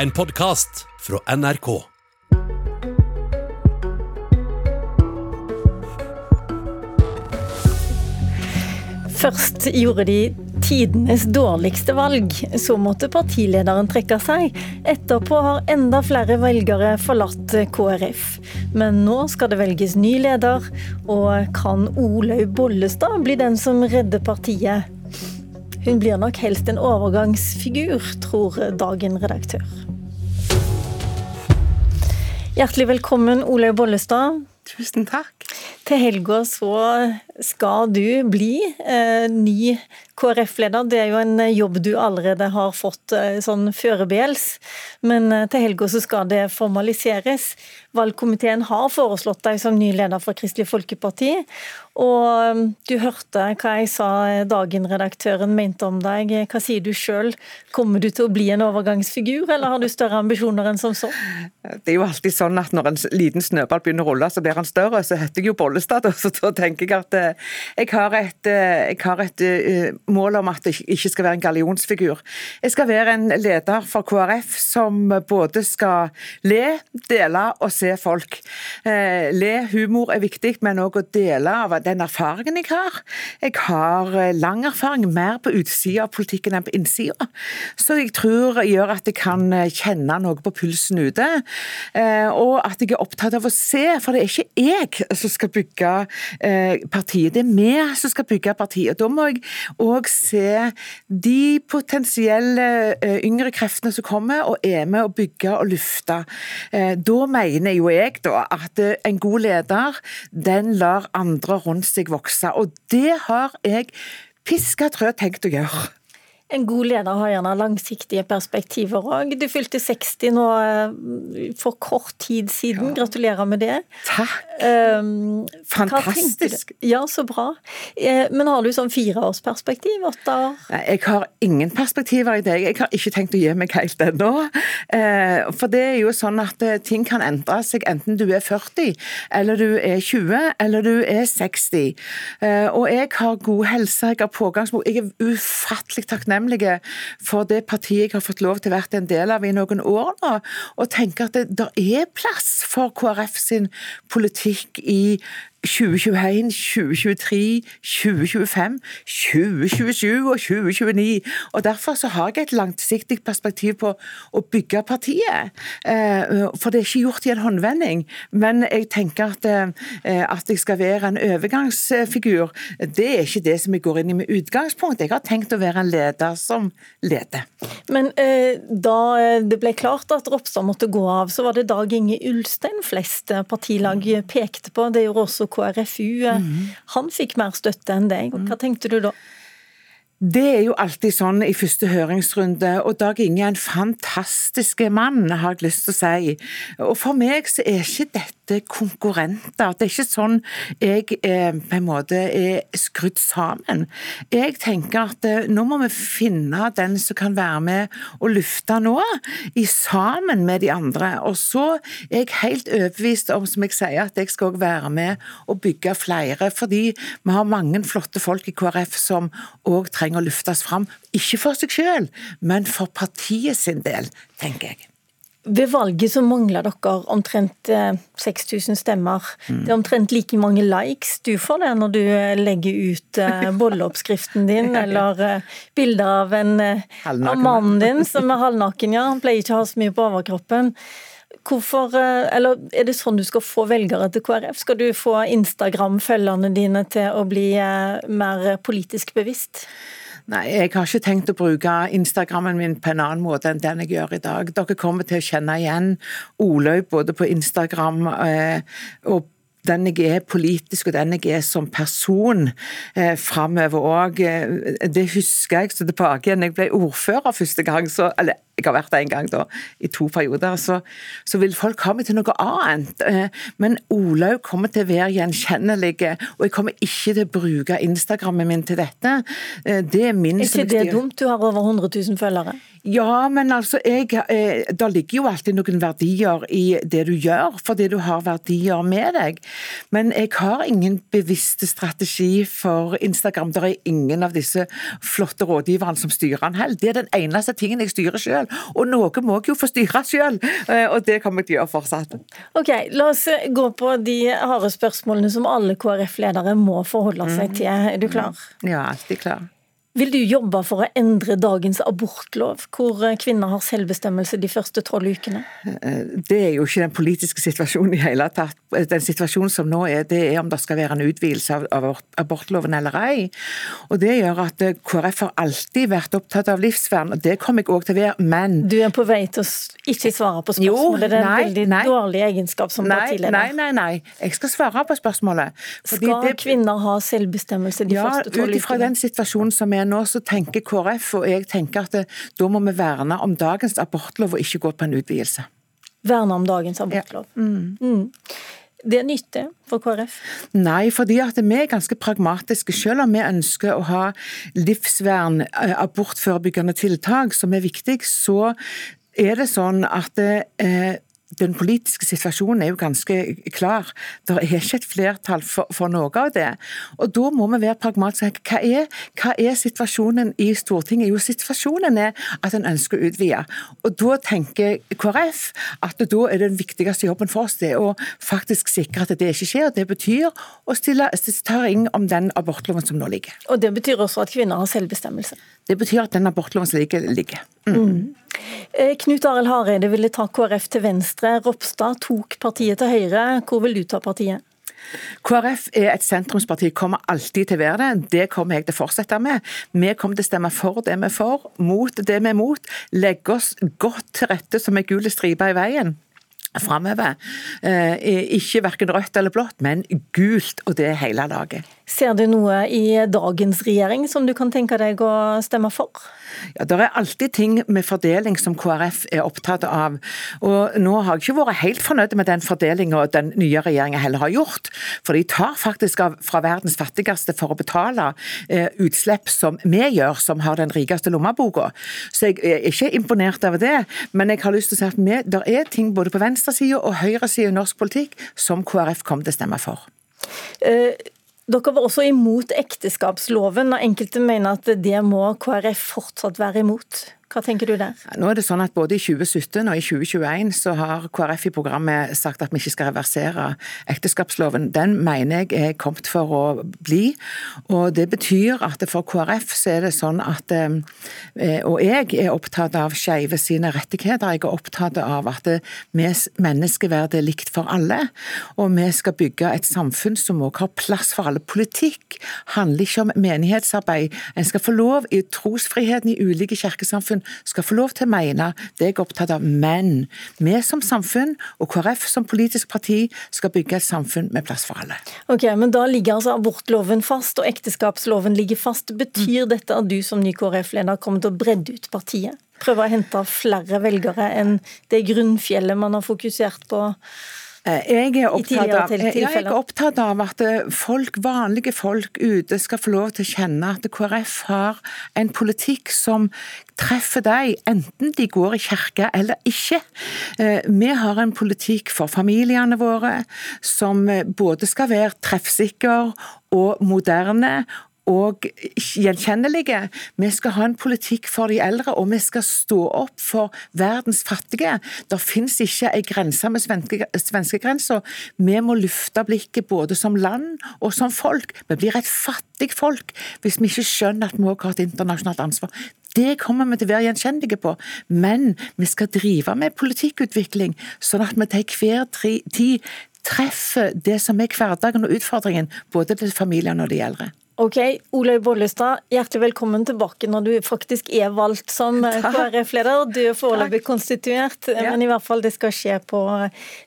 En podkast fra NRK. Først gjorde de tidenes dårligste valg. Så måtte partilederen trekke seg. Etterpå har enda flere velgere forlatt KrF. Men nå skal det velges ny leder, og kan Olaug Bollestad bli den som redder partiet? Hun blir nok helst en overgangsfigur, tror dagen redaktør. Hjertelig velkommen, Olaug Bollestad. Tusen takk. Til helga så skal du bli eh, ny KrF-leder. Det er jo en jobb du allerede har fått eh, sånn førebels, men eh, til helga så skal det formaliseres. Valgkomiteen har foreslått deg som ny leder for Kristelig Folkeparti. Og eh, du hørte hva jeg sa Dagen-redaktøren mente om deg. Hva sier du sjøl? Kommer du til å bli en overgangsfigur, eller har du større ambisjoner enn som så? Det er jo alltid sånn at når en liten snøball begynner å rulle, så blir han større. Så heter jeg jo Bollestad, så tenker jeg at jeg har et, jeg har et mål om at jeg ikke skal være en gallionsfigur. Jeg skal være en leder for KrF som både skal le, dele og se folk. Le, humor er viktig, men òg å dele av den erfaringen jeg har. Jeg har lang erfaring, mer på utsida av politikken enn på innsida. Så jeg tror gjør at jeg kan kjenne noe på pulsen ute. Og at jeg er opptatt av å se, for det er ikke jeg som skal bygge partiet, det er vi som skal bygge partiet. Da må jeg òg se de potensielle yngre kreftene som kommer og er med å bygge og lufte. Da mener jo jeg da at en god leder, den lar andre rundt seg vokse. Og det har jeg piska trø tenkt å gjøre. En god leder har gjerne langsiktige perspektiver òg. Du fylte 60 nå for kort tid siden. Gratulerer med det. Takk. Um, Fantastisk. Ja, så bra. Men har du sånn fireårsperspektiv? Åtte år? Jeg har ingen perspektiver i det. Jeg har ikke tenkt å gi meg helt ennå. For det er jo sånn at ting kan endre seg enten du er 40, eller du er 20, eller du er 60. Og jeg har god helse, jeg har pågangsmot. Jeg er ufattelig takknemlig takknemlige for det partiet jeg har fått lov til å være en del av i noen år nå, og tenker at det er plass for KrF sin politikk i 2021, 2023, 2025, 2027 og 2029. Og Derfor så har jeg et langsiktig perspektiv på å bygge partiet. Eh, for det er ikke gjort i en håndvending. Men jeg tenker at, eh, at jeg skal være en overgangsfigur, det er ikke det som jeg går inn i med utgangspunkt. Jeg har tenkt å være en leder som leder. Men eh, da det ble klart at Ropstad måtte gå av, så var det Dag Inge Ulstein flest partilag pekte på. Det gjorde også KrFU. Mm. Han fikk mer støtte enn deg. Hva tenkte du da? Det er jo alltid sånn i første høringsrunde, og Dag Inge er en fantastisk mann, har jeg lyst til å si. Og For meg så er ikke dette konkurrenter. Det er ikke sånn jeg eh, på en måte er skrudd sammen. Jeg tenker at eh, nå må vi finne den som kan være med og lufte nå, i sammen med de andre. Og så er jeg helt overbevist om, som jeg sier, at jeg skal være med og bygge flere. Fordi vi har mange flotte folk i KrF som òg trenger å løftes fram. Ikke for seg selv, men for partiet sin del, tenker jeg. Ved valget så mangler dere omtrent 6000 eh, stemmer. Mm. Det er omtrent like mange likes du får det når du eh, legger ut eh, bolleoppskriften din, eller bilder av, en, av mannen din som er halvnaken. Ja, han pleier ikke å ha så mye på overkroppen. Hvorfor, eller Er det sånn du skal få velgere til KrF? Skal du få Instagram-følgerne dine til å bli mer politisk bevisst? Nei, jeg har ikke tenkt å bruke Instagrammen min på en annen måte enn den jeg gjør i dag. Dere kommer til å kjenne igjen Olaug både på Instagram eh, og den jeg er politisk og den jeg er som person eh, framover òg. Eh, det husker jeg så tilbake igjen. Jeg ble ordfører første gang, så, eller jeg har vært der en gang da, i to perioder, så, så vil folk ha meg til noe annet. Eh, men Olaug kommer til å være gjenkjennelig, og jeg kommer ikke til å bruke Instagrammen min til dette. Eh, det er min Er ikke det dumt? Du har over 100 000 følgere. Ja, men altså, jeg, eh, det ligger jo alltid noen verdier i det du gjør, fordi du har verdier med deg. Men jeg har ingen bevisste strategi for Instagram. Det er ingen av disse flotte rådgiverne som styrer den heller. Det er den eneste tingen jeg styrer selv. Og noe må jeg jo få styre sjøl, eh, og det kommer jeg til å gjøre fortsatt. Ok, La oss gå på de harde spørsmålene som alle KrF-ledere må forholde seg til. Er du klar? Ja, alltid klar. Vil du jobbe for å endre dagens abortlov, hvor kvinner har selvbestemmelse de første tolv ukene? Det er jo ikke den politiske situasjonen i hele tatt. Den situasjonen som nå er, det er om det skal være en utvidelse av abortloven eller ei. Og Det gjør at KrF har alltid vært opptatt av livsvern, og det kommer jeg òg til å være, men Du er på vei til å ikke svare på spørsmålet, jo, det er en veldig nei. dårlig egenskap som nei, partileder. Nei, nei, nei, jeg skal svare på spørsmålet. Skal det, kvinner ha selvbestemmelse de ja, første tolv ukene? Ja, ut ifra den situasjonen som er nå, så tenker KrF og jeg tenker at det, da må vi verne om dagens abortlov og ikke gå på en utvidelse. Verne om dagens abortlov. Ja. Mm. Mm. Det er nyttig for KrF? Nei, fordi at vi er ganske pragmatiske. Selv om vi ønsker å ha livsvern, eh, abortforebyggende tiltak som er viktig, så er det sånn at eh, den politiske situasjonen er jo ganske klar. Det er ikke et flertall for, for, noe av det. Og Da må vi være pragmatiske. Hva er, hva er situasjonen i Stortinget? Jo, situasjonen er at en ønsker å utvide. Og Da tenker KrF at da er den viktigste jobben for oss det å faktisk sikre at det ikke skjer. Det betyr å stille ta ring om den abortloven som nå ligger. Og Det betyr også at kvinner har selvbestemmelse? Det betyr at den abortloven som ligger, ligger. Mm. Mm. Eh, Knut Arild Hareide ville ta KrF til venstre. Ropstad tok partiet til høyre. Hvor vil du ta partiet? KrF er et sentrumsparti, kommer alltid til å være det. Det kommer jeg til å fortsette med. Vi kommer til å stemme for det vi er for, mot det vi er mot. Legge oss godt til rette som ei gul stripe i veien framover. Eh, ikke verken rødt eller blått, men gult, og det er hele laget. Ser du noe i dagens regjering som du kan tenke deg å stemme for? Ja, Det er alltid ting med fordeling som KrF er opptatt av. Og Nå har jeg ikke vært helt fornøyd med den fordelinga den nye regjeringa heller har gjort. For de tar faktisk av fra verdens fattigste for å betale eh, utslipp som vi gjør, som har den rikeste lommeboka. Så jeg er ikke imponert over det. Men jeg har lyst til å si at vi, det er ting både på venstresida og høyresida i norsk politikk som KrF kommer til å stemme for. Uh dere var også imot ekteskapsloven, og enkelte mener at det må KrF fortsatt være imot. Hva tenker du der? Nå er det sånn at Både i 2017 og i 2021 så har KrF i programmet sagt at vi ikke skal reversere ekteskapsloven. Den mener jeg er kommet for å bli. og Det betyr at for KrF så er det sånn at eh, Og jeg er opptatt av skeive sine rettigheter. Jeg er opptatt av at vi menneskeverd er likt for alle. Og vi skal bygge et samfunn som også har plass for alle. Politikk handler ikke om menighetsarbeid. En skal få lov i trosfriheten i ulike kirkesamfunn skal få lov til å mene det jeg er opptatt av, men vi som samfunn og KrF som politisk parti skal bygge et samfunn med plass for alle. Ok, Men da ligger altså abortloven fast og ekteskapsloven ligger fast. Betyr dette at du som ny KrF-leder kommer til å bredde ut partiet? Prøve å hente flere velgere enn det grunnfjellet man har fokusert på? Eh, jeg er, av, jeg er, opptatt av, at eh, folk, vanlige folk ute skal få lov til å kjenne at KrF har en politikk som treffer deg, enten de går i kirke eller ikke. Eh, vi har en politikk for familiene våre som både skal være treffsikker og moderne, og gjenkjennelige. Vi skal ha en politikk for de eldre, og vi skal stå opp for verdens fattige. Det finnes ikke en grense med svenskegrensa. Vi må lufte blikket både som land og som folk. Vi blir et fattig folk hvis vi ikke skjønner at vi også har et internasjonalt ansvar. Det kommer vi til å være gjenkjennelige på, men vi skal drive med politikkutvikling, sånn at vi til hver tid treffer det som er hverdagen og utfordringen, både til familiene og de eldre. Ok, Olaug Bollestad, hjertelig velkommen tilbake når du faktisk er valgt som eh, KrF-leder. Du er foreløpig konstituert, ja. men i hvert fall det skal skje på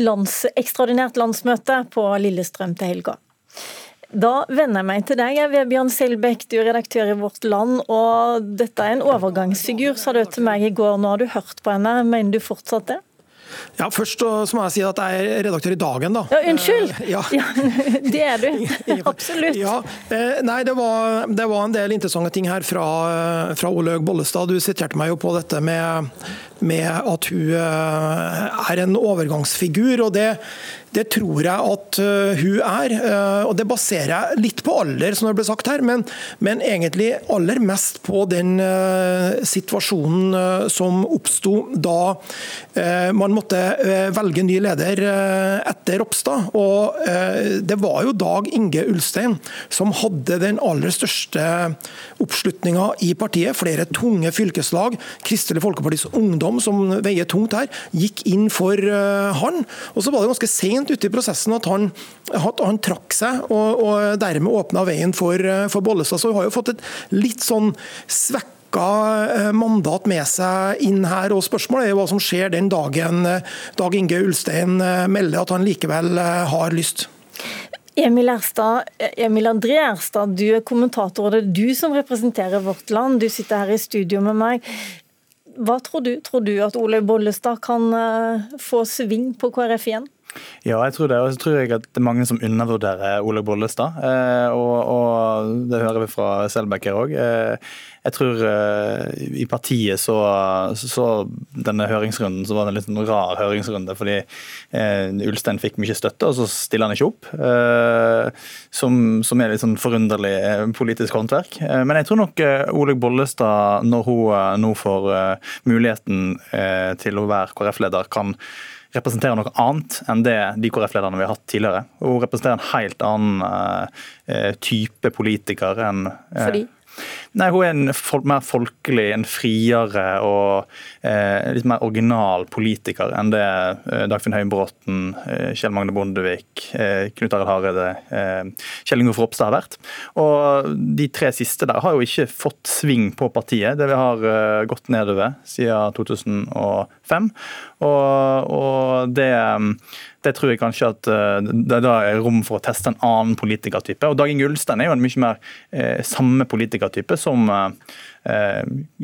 lands, ekstraordinært landsmøte på Lillestrøm til helga. Da vender jeg meg til deg, Vebjørn Selbekk, du er redaktør i Vårt Land. og Dette er en overgangsfigur, sa du til meg i går. Nå har du hørt på henne. Mener du fortsatt det? Ja, Først så må jeg si at jeg er redaktør i Dagen, da. Ja, Unnskyld! Eh, ja. ja. det er du. Absolutt. Ja, eh, nei, det var, det var, en del interessante ting her fra, fra Olaug Bollestad. Du siterte meg jo på dette med, med at hun er en overgangsfigur. og det det tror jeg at uh, hun er, uh, og det baserer jeg litt på alder, som det ble sagt her, men, men egentlig aller mest på den situasjonen som oppsto da man måtte velge ny leder etter Ropstad. Og det var jo Dag Inge Ulstein som hadde den aller største oppslutninga i partiet. Flere tunge fylkeslag. Kristelig Folkepartis Ungdom, som veier tungt her, gikk inn for han. Og så var det ganske sent ute i prosessen at han, at han trakk seg, og, og dermed åpna veien for, for Bollestad. Så vi har jo fått et litt sånn svekka eh, mandat med seg inn her. og Spørsmålet er hva som skjer den dagen Dag Inge Ulstein eh, melder at han likevel eh, har lyst. Emil, Erstad, Emil André Erstad, du er kommentator, og det er du som representerer vårt land. Du sitter her i studio med meg. Hva tror du? Tror du at Ole Bollestad kan få sving på KrF igjen? Ja, jeg tror det. Og så tror jeg at det er mange som undervurderer Olaug Bollestad. Eh, og, og, det hører vi fra Selbekk her òg. Eh, jeg tror uh, i partiet så, så, denne høringsrunden så var det en litt rar høringsrunde. Fordi Ulstein fikk mye støtte, og så stiller han ikke opp. Som, som, er litt sånn forunderlig politisk håndverk. men jeg tror nok Olaug Bollestad, når hun nå får muligheten til å være KrF-leder, kan representerer noe annet enn det de KrF-lederne vi har hatt tidligere. Hun representerer en helt annen uh, type politiker enn uh, Fordi? Nei, Hun er en folk, mer folkelig, en friere og eh, litt mer original politiker enn det eh, Dagfinn Høybråten, eh, Kjell Magne Bondevik, eh, Knut Arild Hareide, eh, Kjell Ingolf Ropstad har vært. Og De tre siste der har jo ikke fått sving på partiet. Det vi har eh, gått nedover siden 2005. Og, og det det tror jeg kanskje at eh, det da er rom for å teste en annen politikertype. Og Dagen Gullstein er jo en mye mer eh, samme politikertype som eh,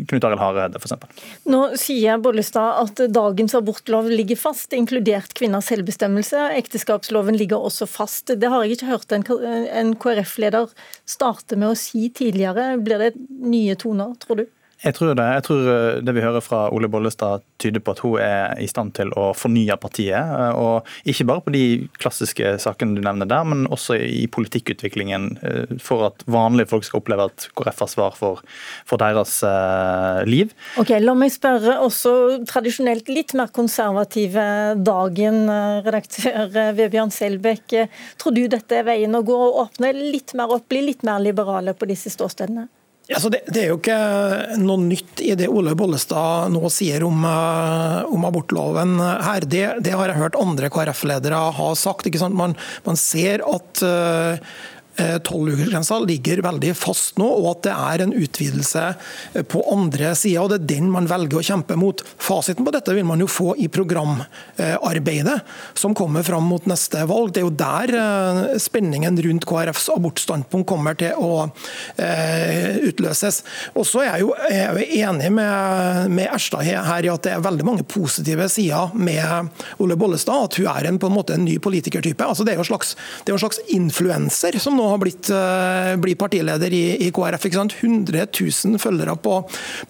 Knut Arild Hareide f.eks. Nå sier Bollestad at dagens abortlov ligger fast, inkludert kvinners selvbestemmelse. Ekteskapsloven ligger også fast. Det har jeg ikke hørt en, en KrF-leder starte med å si tidligere. Blir det nye toner, tror du? Jeg tror det. Jeg tror eh, det vi hører fra Ole Bollestad tyder på at hun er i stand til å fornye partiet. Eh, og Ikke bare på de klassiske sakene du nevner der, men også i politikkutviklingen. Eh, for at vanlige folk skal oppleve at KrF har svar for, for deres liv. Ok, La meg spørre også tradisjonelt litt mer konservative Dagen, redaktør Vebjørn Selbekk. Tror du dette er veien å gå, å åpne litt mer opp, bli litt mer liberale på disse ståstedene? Altså det, det, er jo ikke noe nytt i det Ole Bollestad nå sier om, eh, om abortloven her. Det, det, har jeg hørt andre KrF-ledere ha sagt. Man, man, ser at Eh, tolvukersgrensa ligger veldig fast nå, og at det er en utvidelse eh, på andre sida. Det er den man velger å kjempe mot. Fasiten på dette vil man jo få i programarbeidet som kommer fram mot neste valg. Det er jo der eh, spenningen rundt KrFs abortstandpunkt kommer til å utløses. Og så er jeg jo, enig med, med Erstad her i at det er veldig mange positive sider med Ole Bollestad. At hun er en, på en måte en ny politikertype. Altså det er jo en slags, en slags influenser som nå har blitt, uh, blir partileder i, i KrF. ikke sant? 100 000 følgere på,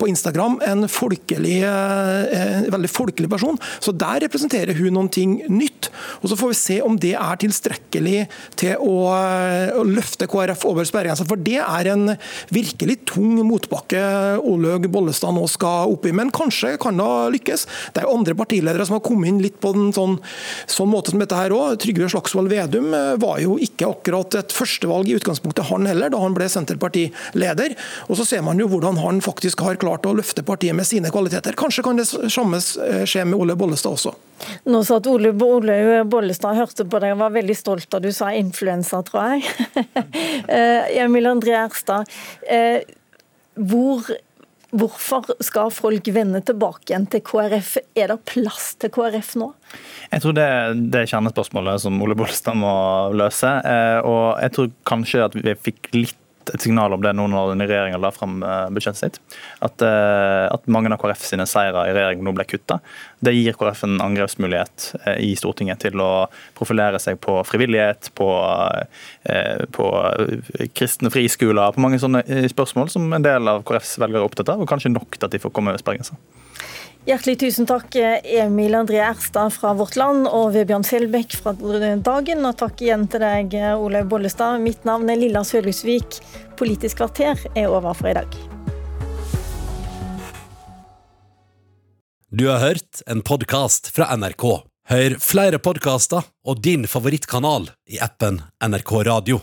på Instagram. En folkelig, uh, veldig folkelig person. Så der representerer hun noen ting nytt. Og Så får vi se om det er tilstrekkelig til å, uh, å løfte KrF over sperregrensa. For det er en virkelig tung motbakke Olaug Bollestad nå skal opp i. Men kanskje kan det lykkes. Det er andre partiledere som har kommet inn litt på en sånn, sånn måte som dette her òg. Trygve Slagsvold Vedum var jo ikke akkurat et første førstevalg i utgangspunktet, han heller, da han ble Senterpartileder. Og så ser man jo hvordan han faktisk har klart å løfte partiet med sine kvaliteter. Kanskje kan det samme skje med Ole Bollestad også. Nå sa at Ole, Ole Bollestad hørte på deg og var veldig stolt da du sa influensa, tror jeg. Eh, Emil André Erstad, eh, hvor Hvorfor skal folk vende tilbake igjen til KrF? Er det plass til KrF nå? Jeg tror det, det er kjernespørsmålet som Ole Bollestad må løse. Eh, og jeg tror kanskje at vi fikk litt et signal om det nå når den regjeringa la fram budsjettet sitt. At, at, mange av KrF sine seire i regjering nå ble kutta. Det gir KrF en angrepsmulighet i Stortinget til å profilere seg på frivillighet, på, på kristne friskoler, på mange sånne spørsmål som en del av KrFs velgere er opptatt av, og kanskje nok til at de får komme over sperregrensa. Hjertelig tusen takk, Emil André Erstad fra Vårt Land og Vebjørn Selbekk fra Dagen. Og takk igjen til deg, Olaug Bollestad. Mitt navn er Lilla Sølhusvik. Politisk kvarter er over for i dag. Du har hørt en podkast fra NRK. Hør flere podkaster og din favorittkanal i appen NRK Radio.